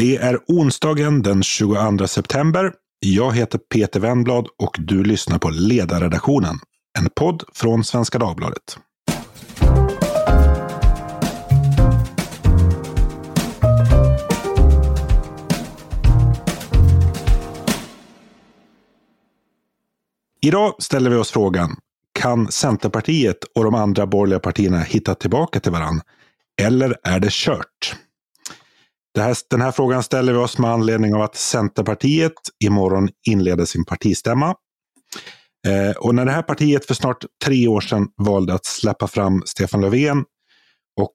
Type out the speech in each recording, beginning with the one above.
Det är onsdagen den 22 september. Jag heter Peter Wennblad och du lyssnar på Ledarredaktionen. En podd från Svenska Dagbladet. Idag ställer vi oss frågan, kan Centerpartiet och de andra borgerliga partierna hitta tillbaka till varann? Eller är det kört? Det här, den här frågan ställer vi oss med anledning av att Centerpartiet imorgon inleder sin partistämma. Eh, och när det här partiet för snart tre år sedan valde att släppa fram Stefan Löfven och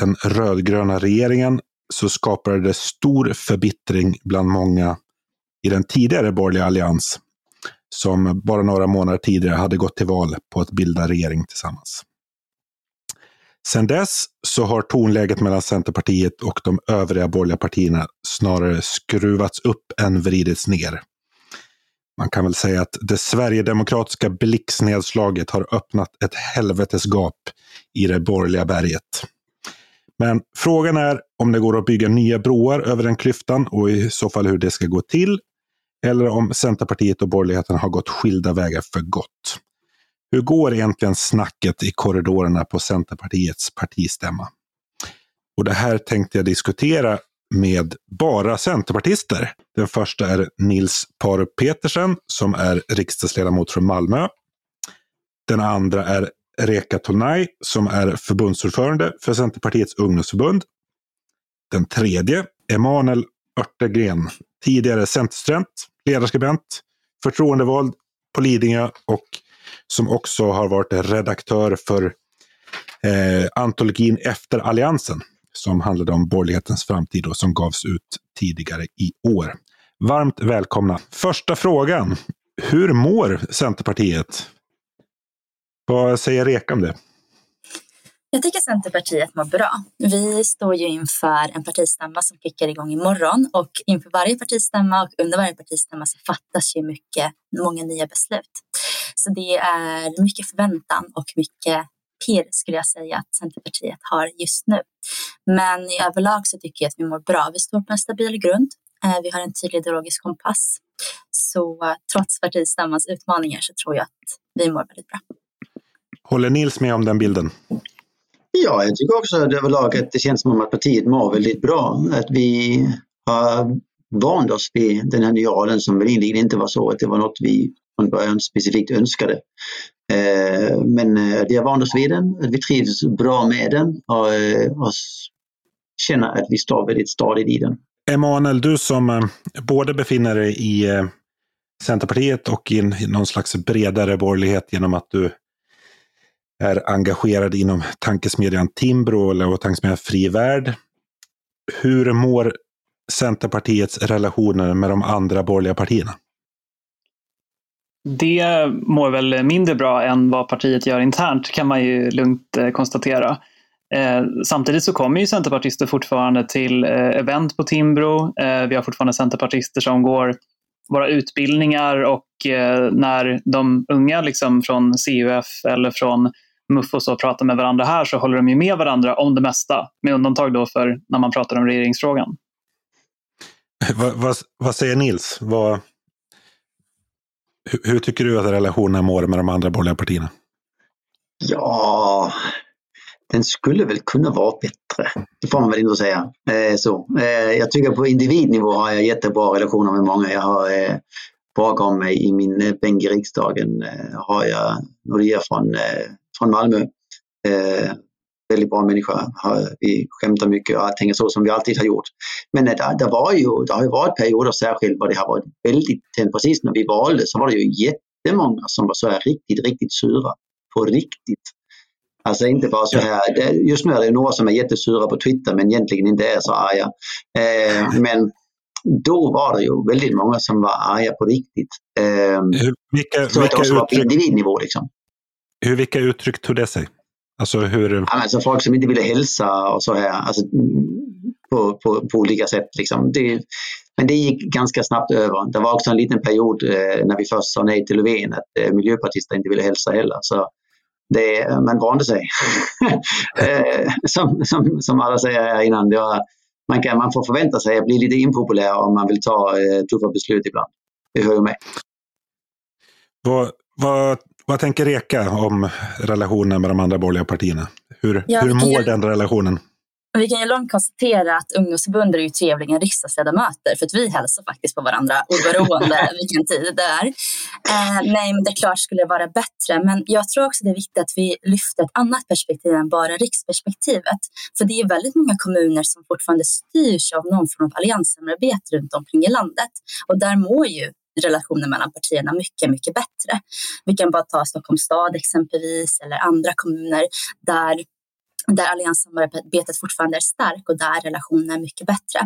den rödgröna regeringen så skapade det stor förbittring bland många i den tidigare borgerliga allians som bara några månader tidigare hade gått till val på att bilda regering tillsammans. Sedan dess så har tonläget mellan Centerpartiet och de övriga borgerliga partierna snarare skruvats upp än vridits ner. Man kan väl säga att det sverigedemokratiska blixtnedslaget har öppnat ett helvetesgap i det borgerliga berget. Men frågan är om det går att bygga nya broar över den klyftan och i så fall hur det ska gå till. Eller om Centerpartiet och borgerligheten har gått skilda vägar för gott. Hur går egentligen snacket i korridorerna på Centerpartiets partistämma? Och det här tänkte jag diskutera med bara centerpartister. Den första är Nils Parup Petersen som är riksdagsledamot från Malmö. Den andra är Reka Tolnai som är förbundsordförande för Centerpartiets ungdomsförbund. Den tredje, Emanuel Örtegren, tidigare centerstudent, ledarskribent, förtroendevald på Lidingö och som också har varit redaktör för eh, antologin Efter Alliansen som handlade om borgerlighetens framtid och som gavs ut tidigare i år. Varmt välkomna. Första frågan. Hur mår Centerpartiet? Vad säger Reka om det? Jag tycker Centerpartiet mår bra. Vi står ju inför en partistämma som kickar igång imorgon och inför varje partistämma och under varje partistämma så fattas ju mycket, många nya beslut. Så det är mycket förväntan och mycket pirr skulle jag säga att Centerpartiet har just nu. Men i överlag så tycker jag att vi mår bra. Vi står på en stabil grund. Eh, vi har en tydlig ideologisk kompass. Så trots partistämmans utmaningar så tror jag att vi mår väldigt bra. Håller Nils med om den bilden? Ja, jag tycker också att överlag att det känns som att partiet mår väldigt bra. Att vi har vant oss vid den här nya rollen som väl egentligen inte var så att det var något vi från början specifikt önskade. Eh, men eh, vi har vant oss vid den, vi trivs bra med den och, eh, och känner att vi står väldigt stadigt i den. Emanuel, du som eh, både befinner dig i eh, Centerpartiet och i någon slags bredare borgerlighet genom att du är engagerad inom tankesmedjan Timbro och tankesmedjan Fri Värld. Hur mår Centerpartiets relationer med de andra borgerliga partierna? Det mår väl mindre bra än vad partiet gör internt kan man ju lugnt eh, konstatera. Eh, samtidigt så kommer ju centerpartister fortfarande till eh, event på Timbro. Eh, vi har fortfarande centerpartister som går våra utbildningar och eh, när de unga liksom från CUF eller från MUF och så pratar med varandra här så håller de ju med varandra om det mesta. Med undantag då för när man pratar om regeringsfrågan. vad, vad, vad säger Nils? Vad, hur, hur, tycker du att relationen mår med de andra borgerliga partierna? Ja, den skulle väl kunna vara bättre. Det får man väl ändå säga. Eh, så. Eh, jag tycker på individnivå har jag jättebra relationer med många. Jag har eh, bakom mig i min eh, bänk i riksdagen eh, har jag Nordea från, eh, från Malmö. Eh, Eh, väldigt bra människa. Vi skämtar mycket och allting så som vi alltid har gjort. Men det, det, var ju, det har ju varit perioder särskilt var det har varit väldigt tänt. Precis när vi valde så var det ju jättemånga som var så här riktigt, riktigt sura. På riktigt. Alltså inte bara så här, just nu är det några som är jättesura på Twitter men egentligen inte är så arga. Eh, men då var det ju väldigt många som var arga på riktigt. Eh, vilka, så vilka att det var på individnivå liksom. Hur, vilka uttryck tog det sig? Alltså hur... Alltså folk som inte ville hälsa och så här. Alltså, på, på, på olika sätt. Liksom. Det, men det gick ganska snabbt över. Det var också en liten period eh, när vi först sa nej till Löfven att eh, miljöpartister inte ville hälsa heller. Så det, man vande sig. eh, som, som, som alla säger här innan, det var, man, kan, man får förvänta sig att bli lite impopulär om man vill ta eh, tuffa beslut ibland. Det hör ju med. Vad, vad, vad tänker Reka om relationen med de andra borgerliga partierna? Hur, Ja, hur mår ju- den relationen? Vi kan ju långt konstatera att ungdomsförbund är ju trevliga riksdagsledamöter för att vi hälsar faktiskt på varandra oberoende vilken tid det är. Eh, nej, men det är klart skulle det vara bättre. Men jag tror också det är viktigt att vi lyfter ett annat perspektiv än bara riksperspektivet. För det är väldigt många kommuner som fortfarande styrs av någon form av allianssamarbete runt omkring i landet. Och där mår ju relationen mellan partierna mycket, mycket bättre. Vi kan bara ta Stockholms stad exempelvis eller andra kommuner där där allianssamarbetet fortfarande är starkt och där relationen är mycket bättre.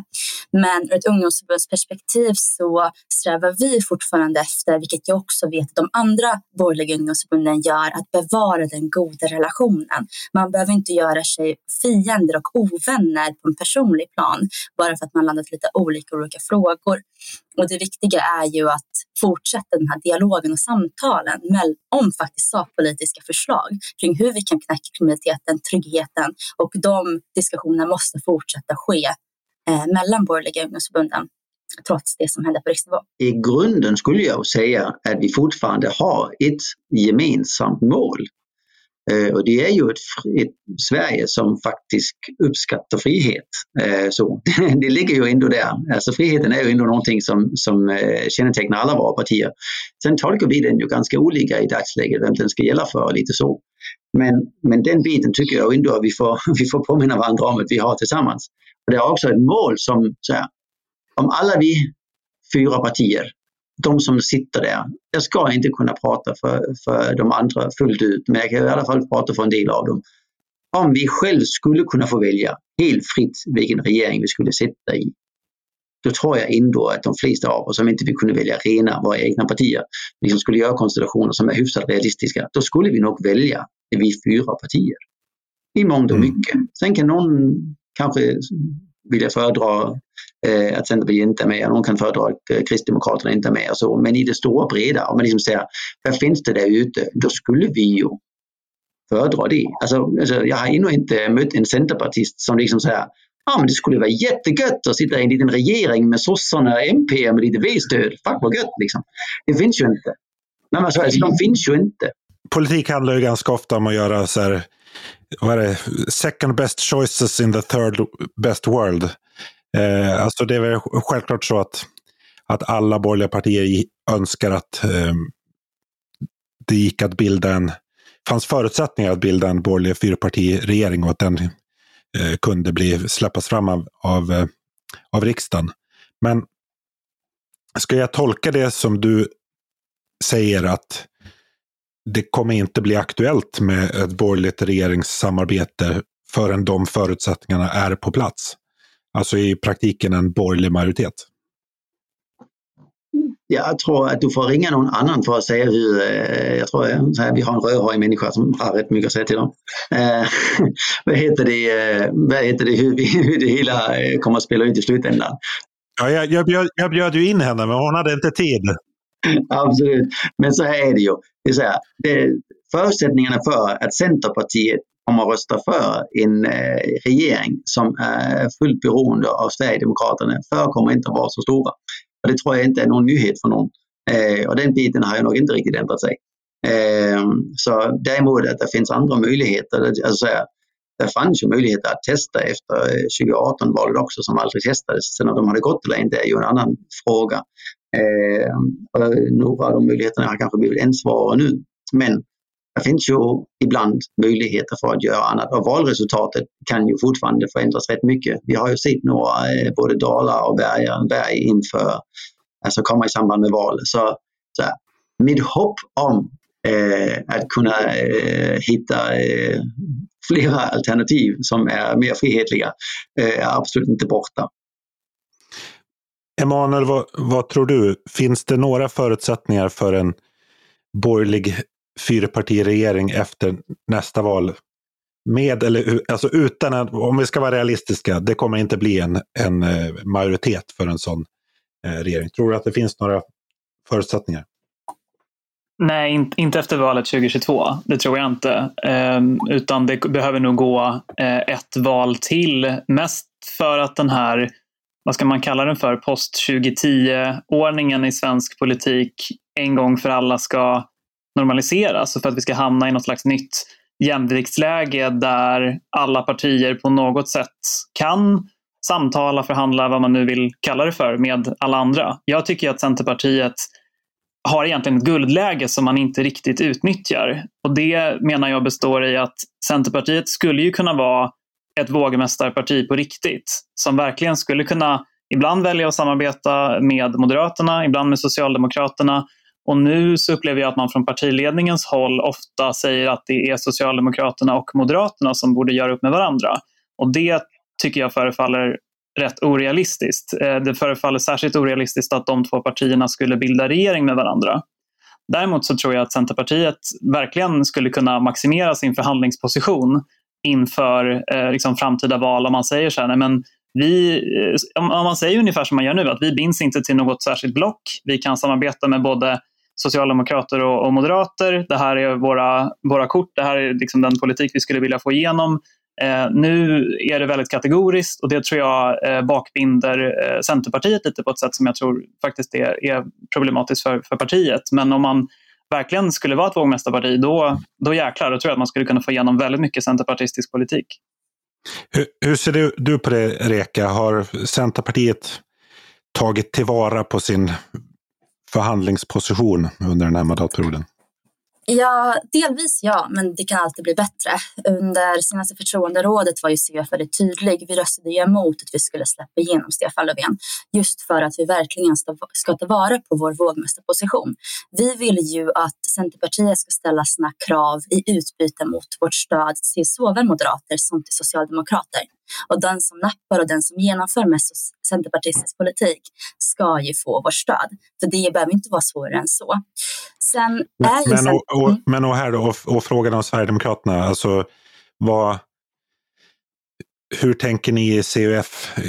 Men ur ett ungdomsförbundsperspektiv så strävar vi fortfarande efter, vilket jag också vet att de andra borgerliga ungdomsförbunden gör, att bevara den goda relationen. Man behöver inte göra sig fiender och ovänner på en personlig plan bara för att man landat lite olika i olika frågor. Och det viktiga är ju att fortsätta den här dialogen och samtalen om faktiskt sakpolitiska förslag kring hur vi kan knäcka kriminaliteten, tryggheten och de diskussionerna måste fortsätta ske eh, mellan borgerliga ungdomsförbunden trots det som händer på riksnivå. I grunden skulle jag säga att vi fortfarande har ett gemensamt mål. Eh, och det är ju ett, ett Sverige som faktiskt uppskattar frihet. Eh, så, det ligger ju ändå där. Alltså friheten är ju ändå någonting som, som eh, kännetecknar alla våra partier. Sen tolkar vi den ju ganska olika i dagsläget, vem den ska gälla för och lite så. Men, men den biten tycker jag ändå att vi får, vi får påminna varandra om att vi har tillsammans. Och det är också ett mål som, så här, om alla vi fyra partier de som sitter där. Jag ska inte kunna prata för, för de andra fullt ut, men jag kan i alla fall prata för en del av dem. Om vi själv skulle kunna få välja helt fritt vilken regering vi skulle sätta i, då tror jag ändå att de flesta av oss, om inte vi kunde välja rena våra egna partier, liksom skulle göra konstellationer som är hyfsat realistiska, då skulle vi nog välja vi fyra partier. I mångt och Mm. mycket. Sen kan någon kanske vilja föredra eh, att Centerpartiet inte är med någon kan föredra att eh, Kristdemokraterna inte är med och så. Men i det stora breda, om man liksom säger vad finns det där ute? Då skulle vi ju föredra det. Alltså, alltså, jag har ännu inte mött en centerpartist som liksom säger Ja, men det skulle vara jättegött att sitta i en liten regering med sossarna och MP med lite V-stöd. Fuck vad gött liksom. Det finns ju inte. Nej, men alltså, alltså, de finns ju inte. Politik handlar ju ganska ofta om att göra så här, vad är det, second best choices in the third best world. Eh, alltså det är väl självklart så att, att alla borgerliga partier önskar att eh, det gick att bilda en, fanns förutsättningar att bilda en borgerlig fyrpartiregering och att den eh, kunde bli, släppas fram av, av, eh, av riksdagen. Men ska jag tolka det som du säger att det kommer inte bli aktuellt med ett borgerligt regeringssamarbete förrän de förutsättningarna är på plats. Alltså i praktiken en borgerlig majoritet. Jag tror att du får ringa någon annan för att säga hur, eh, jag tror eh, så här, vi har en rödhårig människa som har rätt mycket att säga till om. Eh, vad heter det, eh, vad heter det hur, vi, hur det hela eh, kommer att spela ut i slutändan. Ja, jag, jag, bjöd, jag bjöd ju in henne, men hon hade inte tid. Absolut, men så här är det ju. Det är så här, det, förutsättningarna för att Centerpartiet kommer att rösta för en eh, regering som är fullt beroende av Sverigedemokraterna förekommer inte att vara så stora. Och det tror jag inte är någon nyhet för någon. Eh, och den biten har ju nog inte riktigt ändrat sig. Eh, så däremot att det finns andra möjligheter. Alltså, det fanns ju möjligheter att testa efter eh, 2018-valet också som aldrig testades. Sen om de hade gått eller inte är ju en annan fråga. Eh, några av de möjligheterna har kanske blivit än svårare nu. Men det finns ju ibland möjligheter för att göra annat och valresultatet kan ju fortfarande förändras rätt mycket. Vi har ju sett några, eh, både dalar och berg, berg inför, alltså komma i samband med val. Så, så mitt hopp om eh, att kunna eh, hitta eh, flera alternativ som är mer frihetliga eh, är absolut inte borta. Emanuel, vad, vad tror du? Finns det några förutsättningar för en borgerlig fyrpartiregering efter nästa val? Med eller alltså utan en, om vi ska vara realistiska, det kommer inte bli en, en eh, majoritet för en sån eh, regering. Tror du att det finns några förutsättningar? Nej, inte efter valet 2022. Det tror jag inte. Ehm, utan det behöver nog gå eh, ett val till. Mest för att den här, vad ska man kalla den för, post 2010-ordningen i svensk politik en gång för alla ska normaliseras och för att vi ska hamna i något slags nytt jämviktsläge där alla partier på något sätt kan samtala, förhandla, vad man nu vill kalla det för, med alla andra. Jag tycker att Centerpartiet har egentligen ett guldläge som man inte riktigt utnyttjar. Och det menar jag består i att Centerpartiet skulle ju kunna vara ett vågmästarparti på riktigt. Som verkligen skulle kunna ibland välja att samarbeta med Moderaterna, ibland med Socialdemokraterna. Och nu så upplever jag att man från partiledningens håll ofta säger att det är Socialdemokraterna och Moderaterna som borde göra upp med varandra. Och det tycker jag förefaller rätt orealistiskt. Eh, det förefaller särskilt orealistiskt att de två partierna skulle bilda regering med varandra. Däremot så tror jag att Centerpartiet verkligen skulle kunna maximera sin förhandlingsposition inför eh, liksom framtida val om man säger så här, nej men vi, eh, om man säger ungefär som man gör nu, att vi binds inte till något särskilt block. Vi kan samarbeta med både socialdemokrater och, och moderater. Det här är våra, våra kort, det här är liksom den politik vi skulle vilja få igenom. Eh, nu är det väldigt kategoriskt och det tror jag eh, bakbinder eh, Centerpartiet lite på ett sätt som jag tror faktiskt är, är problematiskt för, för partiet. Men om man verkligen skulle vara ett vågmästarparti, då, då jäklar, då tror jag att man skulle kunna få igenom väldigt mycket centerpartistisk politik. Hur, hur ser du, du på det, Reka? Har Centerpartiet tagit tillvara på sin förhandlingsposition under den här mandatperioden? Ja, delvis ja, men det kan alltid bli bättre. Under senaste förtroenderådet var ju CF väldigt tydlig. Vi röstade ju emot att vi skulle släppa igenom Stefan Löfven just för att vi verkligen ska ta vara på vår vågmästarposition. Vi vill ju att Centerpartiet ska ställa sina krav i utbyte mot vårt stöd till såväl moderater som till socialdemokrater. Och den som nappar och den som genomför mest centerpartistisk politik ska ju få vårt stöd. För det behöver inte vara svårare än så. Sen är men, men, och, och, men och här då, och, och, frågan om Sverigedemokraterna. Alltså, vad, hur tänker ni i CUF eh,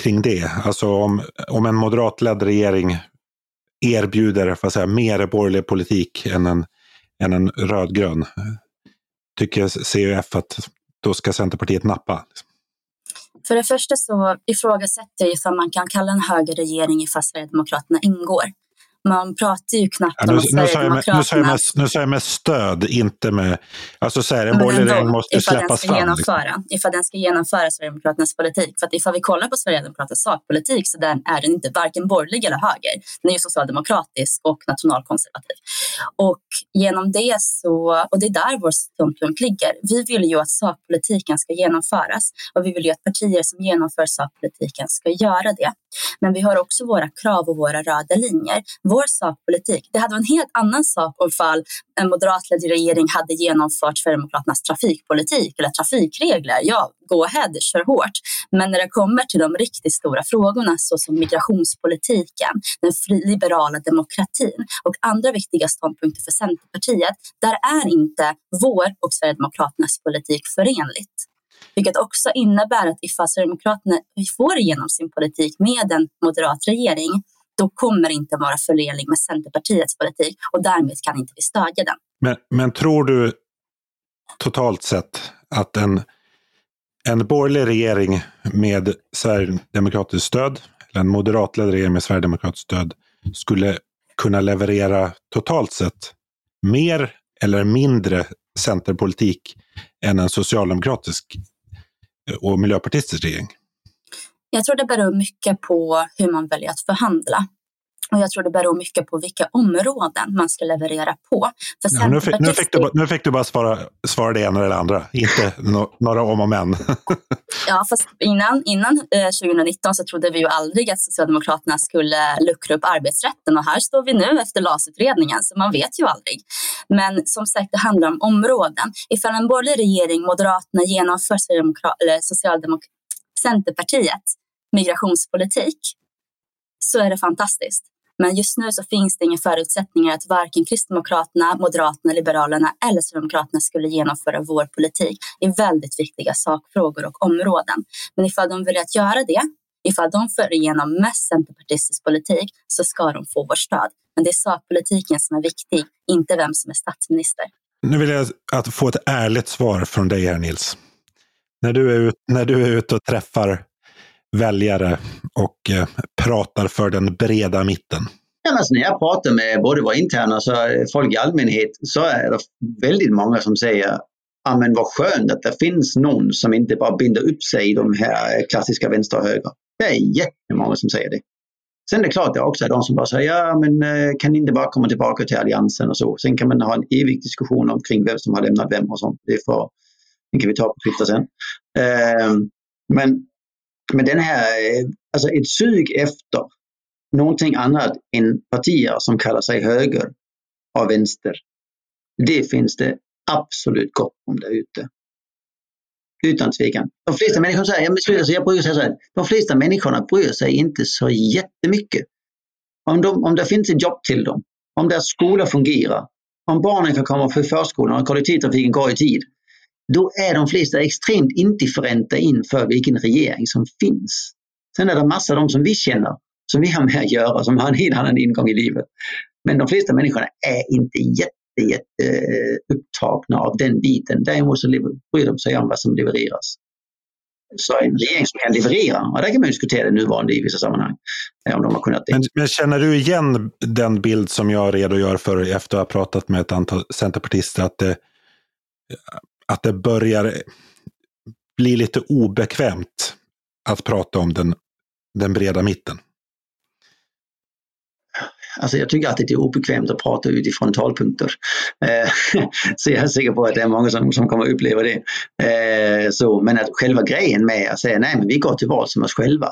kring det? Alltså om, om en moderatledd regering erbjuder för att säga, mer borgerlig politik än en, än en rödgrön. Tycker CUF att då ska Centerpartiet nappa? Liksom. För det första så ifrågasätter jag ifall man kan kalla en högerregering ifall Sverigedemokraterna ingår man pratar ju knappt ja, nu, om Sverigedemokraterna. Nu säger jag med, nu säger jag med stöd, inte med... Alltså så här, en borgerlig regering måste släppas fram. Liksom. Genomföra. Ifall den ska genomföra Sverigedemokraternas politik. För att ifall vi kollar på Sverigedemokraternas sakpolitik så den är den inte varken borgerlig eller höger. Den är ju socialdemokratisk och nationalkonservativ. Och genom det så, och det är där vår ståndpunkt ligger. Vi vill ju att sakpolitiken ska genomföras och vi vill ju att partier som genomför sakpolitiken ska göra det. Men vi har också våra krav och våra röda linjer. Vår sakpolitik, det hade varit en helt annan sak om fall en moderatledd regering hade genomfört Sverigedemokraternas trafikpolitik eller trafikregler. Ja, go ahead, kör hårt. Men när det kommer till de riktigt stora frågorna såsom migrationspolitiken, den liberala demokratin och andra viktiga ståndpunkter för Centerpartiet, där är inte vår och Sverigedemokraternas politik förenligt. Vilket också innebär att ifall Sverigedemokraterna får igenom sin politik med en moderat regering, då kommer det inte vara förenlig med Centerpartiets politik och därmed kan inte vi stödja den. Men, men tror du totalt sett att en, en borgerlig regering med sverigedemokratiskt stöd, eller en moderatledd regering med sverigedemokratiskt stöd, skulle kunna leverera totalt sett mer eller mindre centerpolitik än en socialdemokratisk och miljöpartistisk regering? Jag tror det beror mycket på hur man väljer att förhandla. Och jag tror det beror mycket på vilka områden man ska leverera på. Ja, nu, fick, nu, fick du, nu fick du bara svara, svara det ena eller det andra, inte no, några om och men. ja, fast innan, innan eh, 2019 så trodde vi ju aldrig att Socialdemokraterna skulle luckra upp arbetsrätten och här står vi nu efter LAS-utredningen, så man vet ju aldrig. Men som sagt, det handlar om områden. Ifall en borgerlig regering, Moderaterna, genomför eller Socialdemok Centerpartiet migrationspolitik så är det fantastiskt. Men just nu så finns det inga förutsättningar att varken Kristdemokraterna, Moderaterna, Liberalerna eller Sverigedemokraterna skulle genomföra vår politik i väldigt viktiga sakfrågor och områden. Men ifall de väljer att göra det, ifall de för igenom mest centerpartistisk politik så ska de få vårt stöd. Men det är sakpolitiken som är viktig, inte vem som är statsminister. Nu vill jag att få ett ärligt svar från dig här Nils. När du är, ut, när du är ute och träffar väljare och eh, pratar för den breda mitten? Ja, alltså när jag pratar med både våra interna och folk i allmänhet så är det väldigt många som säger ja men vad skönt att det finns någon som inte bara binder upp sig i de här klassiska vänster och höger. Det är jättemånga som säger det. Sen är det klart det också är de som bara säger ja men eh, kan ni inte bara komma tillbaka till alliansen och så. Sen kan man ha en evig diskussion omkring vem som har lämnat vem och sånt. Det, får, det kan vi ta på Twitter sen. Ehm, men, men den här, alltså ett sug efter någonting annat än partier som kallar sig höger och vänster. Det finns det absolut gott om där ute. Utan tvekan. De flesta människor säger, jag, alltså jag brukar säga så här, de flesta människorna bryr sig inte så jättemycket. Om, de, om det finns ett jobb till dem, om deras skola fungerar, om barnen kan komma för förskolan och kollektivtrafiken går i tid, då är de flesta extremt indifferenta inför vilken regering som finns. Sen är det massa av som vi känner, som vi har med att göra, som har en helt annan ingång i livet. Men de flesta människorna är inte jätte jätteupptagna eh, av den biten. Däremot så bryr de sig om vad som levereras. Så en regering som kan leverera, och där kan man diskutera det nuvarande i vissa sammanhang. Eh, om de har kunnat det. Men, men, känner du igen den bild som jag redogör för efter att ha pratat med ett antal centerpartister, att det, att det börjar bli lite obekvämt att prata om den, den breda mitten? Alltså jag tycker att det är obekvämt att prata utifrån talpunkter. Eh, så jag är säker på att det är många som, som kommer att uppleva det. Eh, så, men att själva grejen med att säga nej men vi går till val som oss själva.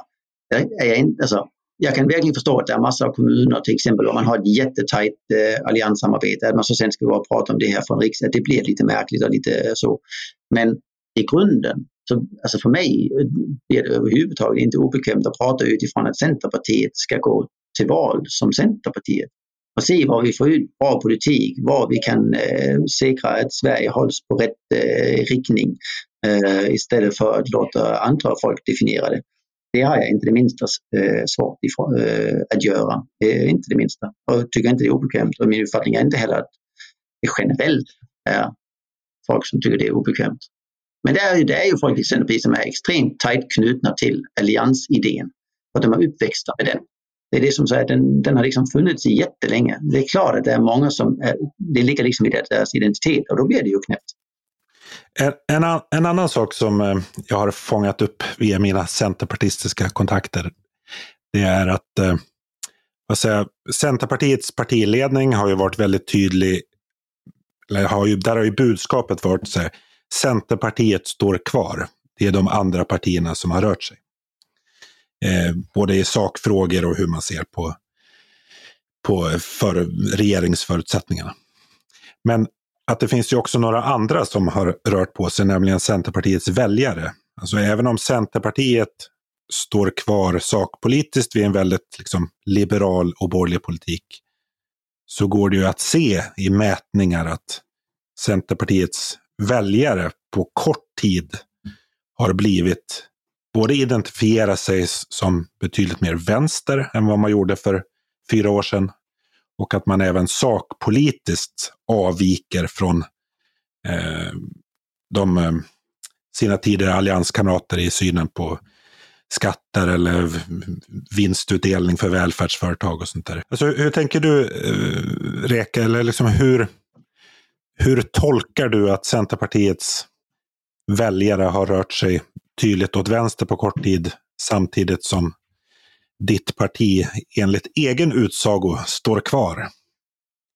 Är jag, inte, alltså, jag kan verkligen förstå att det är massor av kommuner, till exempel om man har ett jättetajt eh, allianssamarbete, att man så sen ska gå och prata om det här från riksdagen. Det blir lite märkligt och lite eh, så. Men i grunden, så, alltså för mig eh, blir det överhuvudtaget inte obekvämt att prata utifrån att Centerpartiet ska gå till val som Centerpartiet och se var vi får ut bra politik, var vi kan eh, säkra att Sverige hålls på rätt eh, riktning eh, istället för att låta andra folk definiera det. Det har jag inte det minsta eh, svårt ifrån, eh, att göra. Eh, inte det minsta. Och tycker inte det är obekvämt. Och min uppfattning är inte heller att det generellt är folk som tycker det är obekvämt. Men det är, det är ju folk i Centerpartiet som är extremt tajt knutna till alliansidén. Och de är uppväxta med den det är det som säger, den, den har liksom funnits jättelänge. Det är klart att det är många som, är, det ligger liksom i deras identitet och då blir det ju knäppt. En, en, en, annan sak som eh, jag har fångat upp via mina centerpartistiska kontakter, det är att eh, vad säger, Centerpartiets partiledning har ju varit väldigt tydlig, eller har ju, där har ju budskapet varit så här, Centerpartiet står kvar. Det är de andra partierna som har rört sig. Eh, både i sakfrågor och hur man ser på, på för regeringsförutsättningarna. Men att det finns ju också några andra som har rört på sig, nämligen Centerpartiets väljare. Alltså även om Centerpartiet står kvar sakpolitiskt vid en väldigt liksom, liberal och borgerlig politik, så går det ju att se i mätningar att Centerpartiets väljare på kort tid har blivit både identifiera sig som betydligt mer vänster än vad man gjorde för fyra år sedan och att man även sakpolitiskt avviker från eh, de, eh, sina tidigare allianskamrater i synen på skatter eller vinstutdelning för välfärdsföretag och sånt där. Alltså, hur tänker du, eh, Reka, eller liksom hur, hur tolkar du att Centerpartiets väljare har rört sig tydligt åt vänster på kort tid samtidigt som ditt parti enligt egen utsago står kvar.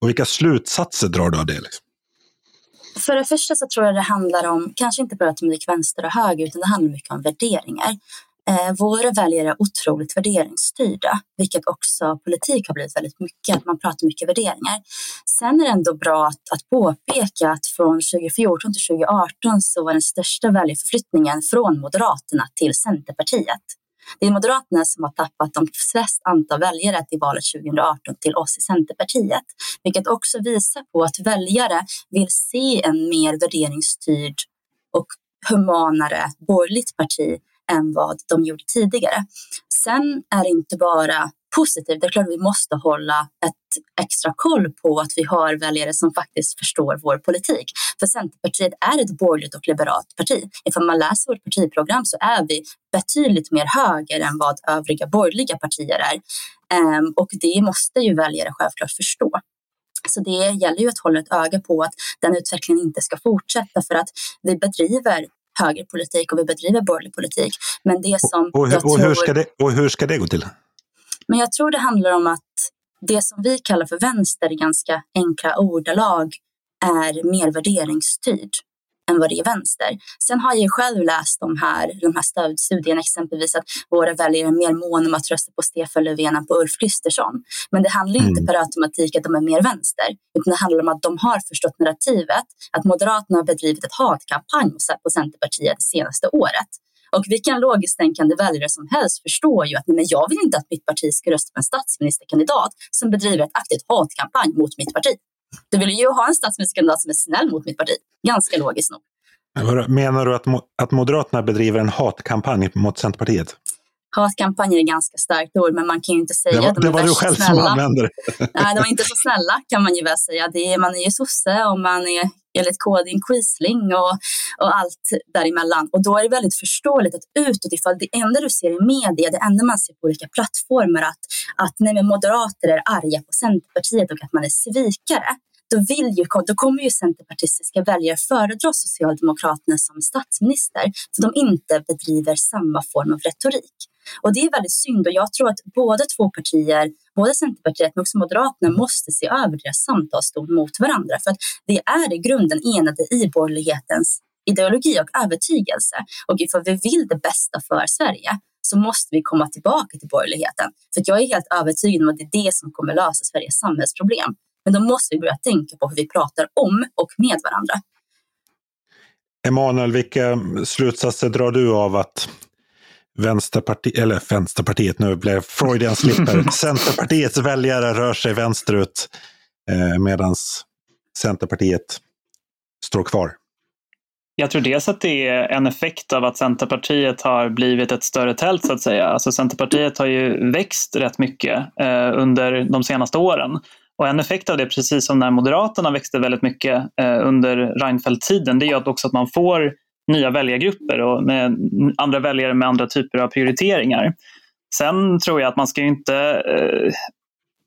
Och vilka slutsatser drar du av det? Liksom? För det första så tror jag det handlar om, kanske inte bara att gick vänster och höger, utan det handlar mycket om värderingar. Eh, våra väljare är otroligt värderingsstyrda, vilket också politik har blivit väldigt mycket, att man pratar mycket värderingar. Sen är det ändå bra att, att påpeka att från 2014 till 2018 så var den största väljarförflyttningen från Moderaterna till Centerpartiet. Det är Moderaterna som har tappat de flest antal väljare till valet 2018 till oss i Centerpartiet, vilket också visar på att väljare vill se en mer värderingsstyrd och humanare borgerligt parti än vad de gjorde tidigare. Sen är det inte bara positiv. Det är klart att vi måste hålla ett extra koll på att vi har väljare som faktiskt förstår vår politik. För Centerpartiet är ett borgerligt och liberalt parti. Ifall man läser vårt partiprogram så är vi betydligt mer höger än vad övriga borgerliga partier är. Um, och det måste ju väljare självklart förstå. Så det gäller ju att hålla ett öga på att den utvecklingen inte ska fortsätta för att vi bedriver högerpolitik och vi bedriver borgerlig politik. Men det som och, och, och, tror... hur ska det, och hur ska det gå till? Men jag tror det handlar om att det som vi kallar för vänster i ganska enkla ordalag är mer värderingsstyrd än vad det är vänster. Sen har jag själv läst de här, de här stödstudierna, exempelvis att våra väljare är mer måna om att rösta på Stefan Löfven än på Ulf Kristersson. Men det handlar mm. inte per automatik att de är mer vänster, utan det handlar om att de har förstått narrativet, att Moderaterna har bedrivit ett hatkampanj på Centerpartiet det senaste året. Och vilken logiskt tänkande väljare som helst förstår ju att nej, men jag vill inte att mitt parti ska rösta på en statsministerkandidat som bedriver ett aktivt hatkampanj mot mitt parti. Du vill ju ha en statsministerkandidat som är snäll mot mitt parti. Ganska logiskt nog. Menar du att, att Moderaterna bedriver en hatkampanj mot Centerpartiet? Hatkampanj är ganska starkt ord, men man kan ju inte säga det var, att de det var du själv snälla. som använde det. Nej, de är inte så snälla kan man ju väl säga. Det är, man är ju sosse och man är enligt koden quisling och, och allt däremellan. Och då är det väldigt förståeligt att utåt, ifall det enda du ser i media, det enda man ser på olika plattformar, att, att nej, moderater är arga på Centerpartiet och att man är svikare då, vill ju, då kommer ju centerpartistiska väljare föredra Socialdemokraterna som statsminister för de inte bedriver samma form av retorik. Och det är väldigt synd och jag tror att båda två partier, både Centerpartiet men också Moderaterna måste se över deras samtalston mot varandra för att vi är i grunden enade i borgerlighetens ideologi och övertygelse. Och ifall vi vill det bästa för Sverige så måste vi komma tillbaka till borgerligheten. För jag är helt övertygad om att det är det som kommer lösa Sveriges samhällsproblem. Men då måste vi börja tänka på hur vi pratar om och med varandra. Emanuel, vilka slutsatser drar du av att Vänsterpartiet, eller Vänsterpartiet, nu blev Freudian slipper, Centerpartiets väljare rör sig vänsterut eh, medan Centerpartiet står kvar? Jag tror dels att det är en effekt av att Centerpartiet har blivit ett större tält så att säga. Alltså Centerpartiet har ju växt rätt mycket eh, under de senaste åren. Och en effekt av det, precis som när Moderaterna växte väldigt mycket eh, under Reinfeldt-tiden, det är att också att man får nya väljargrupper och med andra väljare med andra typer av prioriteringar. Sen tror jag att man ska inte eh,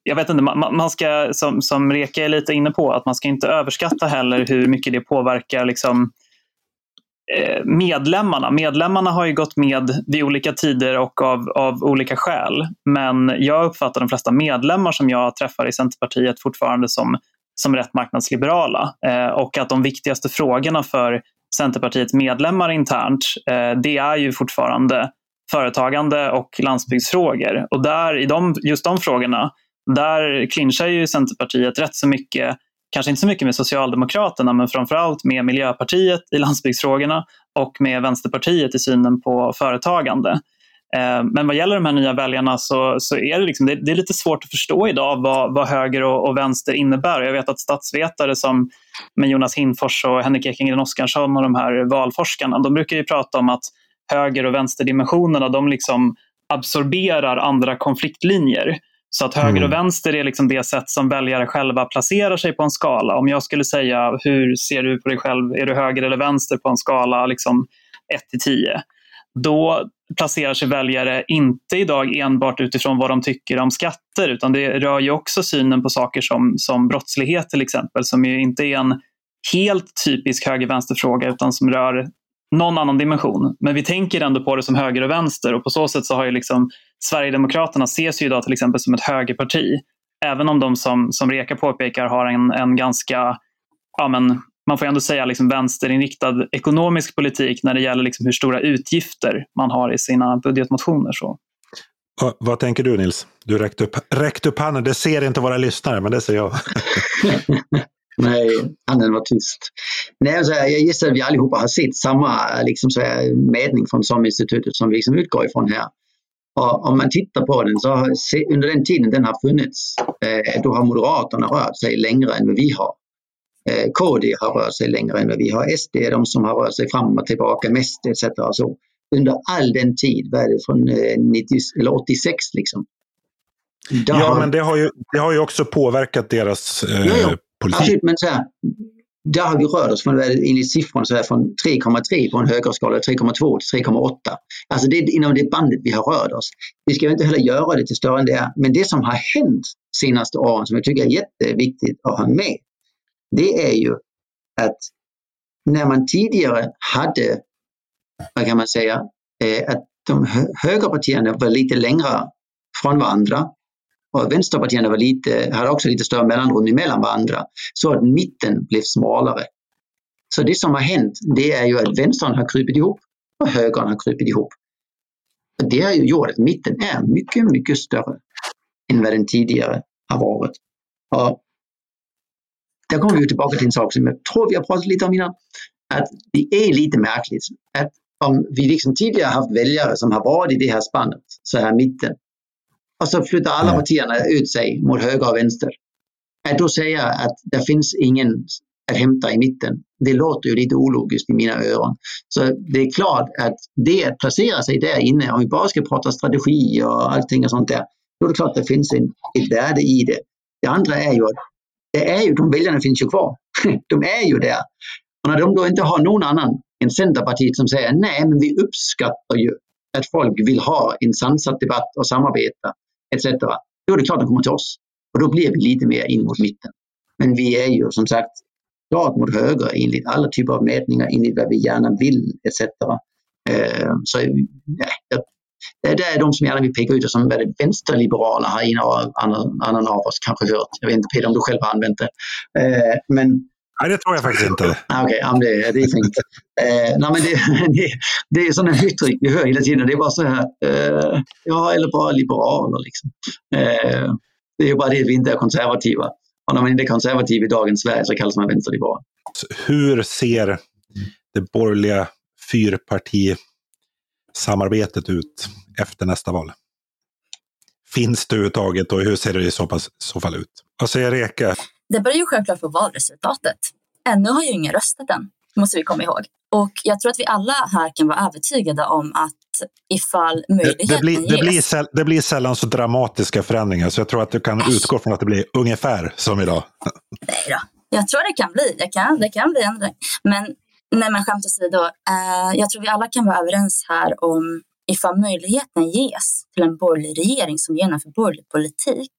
jag vet inte, man, man ska, som, som Reka är lite inne på, att man ska inte överskatta heller hur mycket det påverkar liksom, Eh, Eh, medlemmarna. Medlemmarna har ju gått med vid olika tider och av, av olika skäl. Men jag uppfattar de flesta medlemmar som jag träffar i Centerpartiet fortfarande som, som rätt marknadsliberala. Eh, och att de viktigaste frågorna för Centerpartiets medlemmar internt, eh, det är ju fortfarande företagande och landsbygdsfrågor. Och där, i de, just de frågorna, där clinchar ju Centerpartiet rätt så mycket kanske inte så mycket med Socialdemokraterna men framförallt med Miljöpartiet i landsbygdsfrågorna och med Vänsterpartiet i synen på företagande. Eh, men vad gäller de här nya väljarna så, så är det, liksom, det, det, är lite svårt att förstå idag vad, vad höger och, och, vänster innebär. Jag vet att statsvetare som med Jonas Hinfors och Henrik Ekengren Oskarsson och de här valforskarna, de brukar ju prata om att höger och vänsterdimensionerna de liksom absorberar andra konfliktlinjer. Så att höger och mm. vänster är liksom det sätt som väljare själva placerar sig på en skala. Om jag skulle säga hur ser du på dig själv, är du höger eller vänster på en skala liksom 1 till 10? Då placerar sig väljare inte idag enbart utifrån vad de tycker om skatter utan det rör ju också synen på saker som, som brottslighet till exempel som ju inte är en helt typisk höger-vänster-fråga utan som rör någon annan dimension. Men vi tänker ändå på det som höger och vänster och på så sätt så har ju liksom Sverigedemokraterna ses ju idag till exempel som ett högerparti. Även om de som, som Reka påpekar har en, en ganska, ja men, man får ändå säga liksom vänsterinriktad ekonomisk politik när det gäller liksom hur stora utgifter man har i sina budgetmotioner. Så. Och, vad tänker du Nils? Du räckte upp, räckte upp handen. Det ser inte våra lyssnare, men det ser jag. Nej, handen var tyst. Nej, alltså, jag gissar att vi allihopa har sett samma liksom, så här, mätning från SOM-institutet som vi liksom utgår ifrån här. Och om man tittar på den så har, under den tiden den har funnits, eh, då har Moderaterna rört sig längre än vad vi har. Eh, KD har rört sig längre än vad vi har. SD är de som har rört sig fram och tillbaka mest etc. Så under all den tid, vad är det, från 90, eh, eller 86 liksom, ja, men det har, ju, det har ju också påverkat deras eh, ja, ja. politik. Absolut, men så här, där har vi rört oss från, enligt siffrorna, så här, från 3,3 på en högre skala, 3,2 till 3,8. Alltså det är inom det bandet vi har rört oss. Vi ska inte heller göra det till större än det är. Men det som har hänt senaste åren som jag tycker är jätteviktigt att ha med, det är ju att när man tidigare hade, vad kan man säga, eh, att de högerpartierna var lite längre från varandra och vänsterpartierna var lite, hade också lite större mellanrum mellan varandra, så att mitten blev smalare. Så det som har hänt, det är ju att vänstern har krypit ihop och högern har krypit ihop. Och det har ju gjort att mitten är mycket, mycket större än vad den tidigare har varit. Och där kommer vi tillbaka till en sak som jag tror vi har pratat lite om innan. Att det är lite märkligt att om vi liksom tidigare haft väljare som har varit i det här spannet, så här mitten, och så flyttar alla partierna ut sig mot höger och vänster. Att då säga att det finns ingen att hämta i mitten, det låter ju lite ologiskt i mina öron. Så det är klart att det att placera sig där inne, om vi bara ska prata strategi och allting och sånt där, då är det klart att det finns en, ett värde i det. Det andra är ju att det är ju, de väljarna finns ju kvar. De är ju där. Och när de då inte har någon annan än Centerpartiet som säger nej, men vi uppskattar ju att folk vill ha en sansad debatt och samarbeta etc. Då är det klart att de kommer till oss. Och då blir vi lite mer in mot mitten. Men vi är ju som sagt klart mot höger enligt alla typer av mätningar, enligt vad vi gärna vill etc. Eh, så ja, det är de som gärna vill peka ut oss som väldigt vänsterliberala har en annan, annan av oss kanske hört. Jag vet inte Peter om du själv har använt det. Eh, men Nej, det tror jag faktiskt inte. Ah, okej, okay, det, det är fint. Eh, nej, men det, det, det är sådana uttryck vi hör hela tiden. Det är bara så här, eh, ja, eller bara liberaler liksom. Eh, det är ju bara det att vi inte är konservativa. Och när man inte är konservativ i dagens Sverige så kallas man vänsterliberal. Hur ser det borgerliga fyrpartisamarbetet ut efter nästa val? Finns det överhuvudtaget och hur ser det i så, pass, så fall ut? Vad säger Reka? Det beror ju självklart på valresultatet. Ännu har ju ingen röstat än, måste vi komma ihåg. Och jag tror att vi alla här kan vara övertygade om att ifall möjligheten det, det, blir, det, blir säll, det blir sällan så dramatiska förändringar, så jag tror att du kan Äsch. utgå från att det blir ungefär som idag. Nej då. Jag tror det kan bli. Det kan, det kan bli ändring. Men, nej, men skämt åsido, eh, jag tror vi alla kan vara överens här om ifall möjligheten ges till en borgerlig regering som genomför borgerlig politik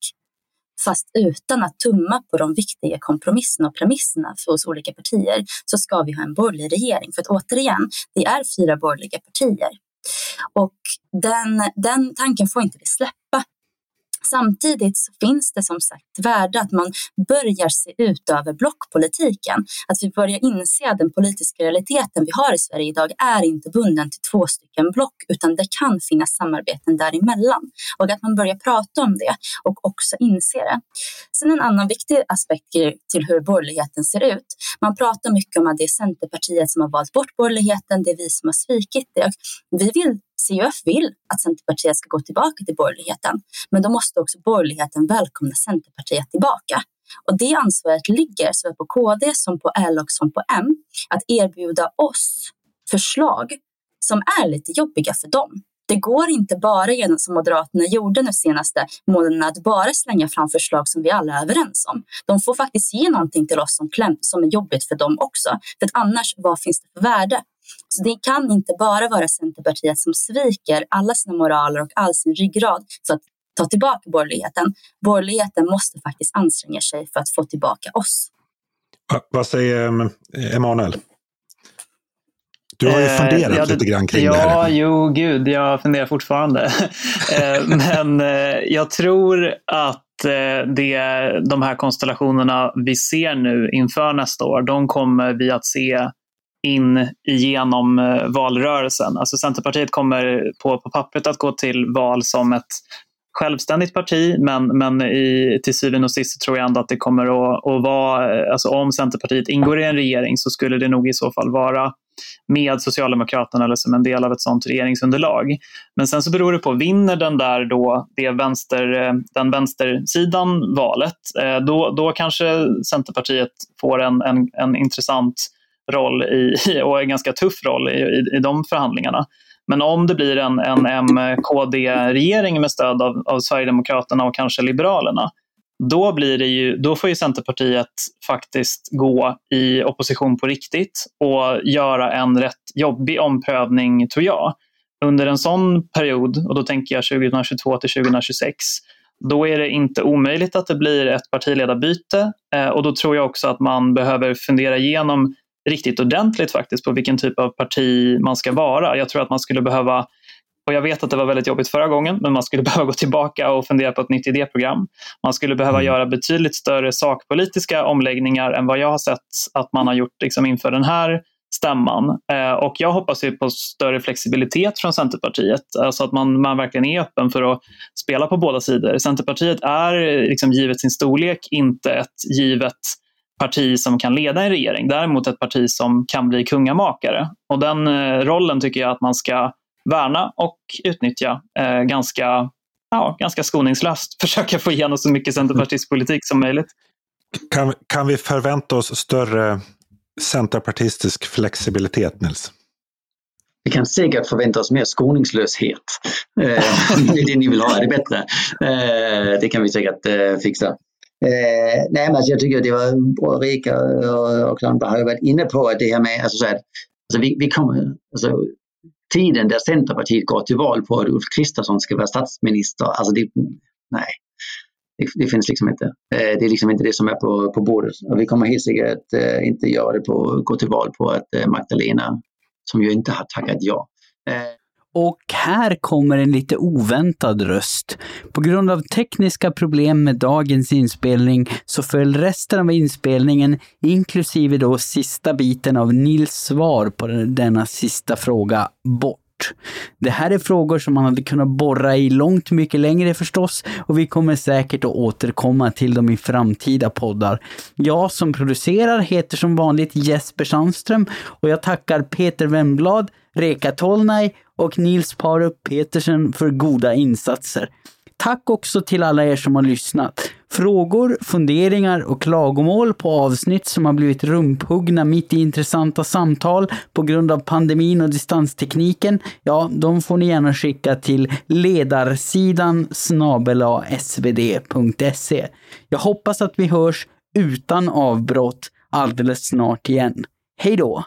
Fast utan att tumma på de viktiga kompromisserna och premisserna för hos olika partier så ska vi ha en borgerlig regering. För att återigen, det är fyra borgerliga partier. Och den, den tanken får inte vi släppa. Samtidigt så finns det som sagt värde att man börjar se ut över blockpolitiken. Att vi börjar inse att den politiska realiteten vi har i Sverige idag är inte bunden till två stycken block, utan det kan finnas samarbeten däremellan. Och att man börjar prata om det och också inse det. Sen en annan viktig aspekt till hur borgerligheten ser ut. Man pratar mycket om att det är Centerpartiet som har valt bort borgerligheten, det är vi som har svikit det. Vi vill CUF vill att Centerpartiet ska gå tillbaka till borgerligheten, men då måste också borgerligheten välkomna Centerpartiet tillbaka. Och det ansvaret ligger såväl på KD som på L och som på M att erbjuda oss förslag som är lite jobbiga för dem. Det går inte bara genom som Moderaterna gjorde nu senaste månaderna att bara slänga fram förslag som vi alla är överens om. De får faktiskt ge någonting till oss som, kläm, som är jobbigt för dem också. För att annars, vad finns det för värde? Så det kan inte bara vara Centerpartiet som sviker alla sina moraler och all sin ryggrad för att ta tillbaka borgerligheten. Borgerligheten måste faktiskt anstränga sig för att få tillbaka oss. Vad säger Emanuel? Du har ju eh, funderat eh, ja, lite grann kring ja, det här. Ja, jo, gud, jag funderar fortfarande. Eh, men eh, jag tror att det, de här konstellationerna vi ser nu inför nästa år, de kommer vi att se in igenom eh, valrörelsen. Alltså Centerpartiet kommer på, på pappret att gå till val som ett självständigt parti, men, men i, till syvende och sist tror jag ändå att det kommer att, att vara, eh, alltså om Centerpartiet ingår i en regering så skulle det nog i så fall vara med Socialdemokraterna eller som en del av ett sådant regeringsunderlag. Men sen så beror det på, vinner den där då det vänster, eh, den vänstersidan valet, då, då kanske Centerpartiet får en, en, en intressant roll i, och en ganska tuff roll i, i, i de förhandlingarna. Men om det blir en, en M-KD-regering med stöd av, av Sverigedemokraterna och kanske Liberalerna, då, blir det ju, då får ju Centerpartiet faktiskt gå i opposition på riktigt och göra en rätt jobbig omprövning, tror jag. Under en sån period, och då tänker jag 2022 till 2026, då är det inte omöjligt att det blir ett partiledarbyte eh, och då tror jag också att man behöver fundera igenom riktigt ordentligt faktiskt på vilken typ av parti man ska vara. Jag tror att man skulle behöva och jag vet att det var väldigt jobbigt förra gången, men man skulle behöva gå tillbaka och fundera på ett nytt idéprogram. Man skulle behöva mm. göra betydligt större sakpolitiska omläggningar än vad jag har sett att man har gjort liksom inför den här stämman. Eh, och jag hoppas ju på större flexibilitet från Centerpartiet, alltså att man, man verkligen är öppen för att spela på båda sidor. Centerpartiet är, liksom, givet sin storlek, inte ett givet parti som kan leda en regering, däremot ett parti som kan bli kungamakare. Och den eh, rollen tycker jag att man ska värna och utnyttja eh, ganska, ja, ganska skoningslöst. Försöka få igenom så mycket centerpartistisk politik som möjligt. Kan, kan vi förvänta oss större centerpartistisk flexibilitet, Nils? Vi kan säkert förvänta oss mer skoningslöshet. Eh, det är det ni vill ha, är det bättre? Eh, det kan vi säkert eh, fixa. Eh, nej, men alltså jag tycker att det var bra. Rika eh, och, och andra har varit inne på att det här med, alltså så att alltså vi, vi kommer, alltså, tiden där Centerpartiet går till val på att Ulf Kristersson ska vara statsminister, alltså det, nej. Det, det, finns liksom inte. Eh, det är liksom inte det som är på, på bordet. Och vi kommer helt säkert eh, inte göra det på, gå till val på att eh, Magdalena, som ju inte har tackat ja. Eh, och här kommer en lite oväntad röst. På grund av tekniska problem med dagens inspelning så föll resten av inspelningen, inklusive då sista biten av Nils svar på denna sista fråga, bort. Det här är frågor som man hade kunnat borra i långt mycket längre förstås och vi kommer säkert att återkomma till dem i framtida poddar. Jag som producerar heter som vanligt Jesper Sandström och jag tackar Peter Wemblad, Reka Tolnaj och Nils Parup Petersen för goda insatser. Tack också till alla er som har lyssnat. Frågor, funderingar och klagomål på avsnitt som har blivit rumphuggna mitt i intressanta samtal på grund av pandemin och distanstekniken, ja, de får ni gärna skicka till ledarsidan svd.se. Jag hoppas att vi hörs utan avbrott alldeles snart igen. Hej då!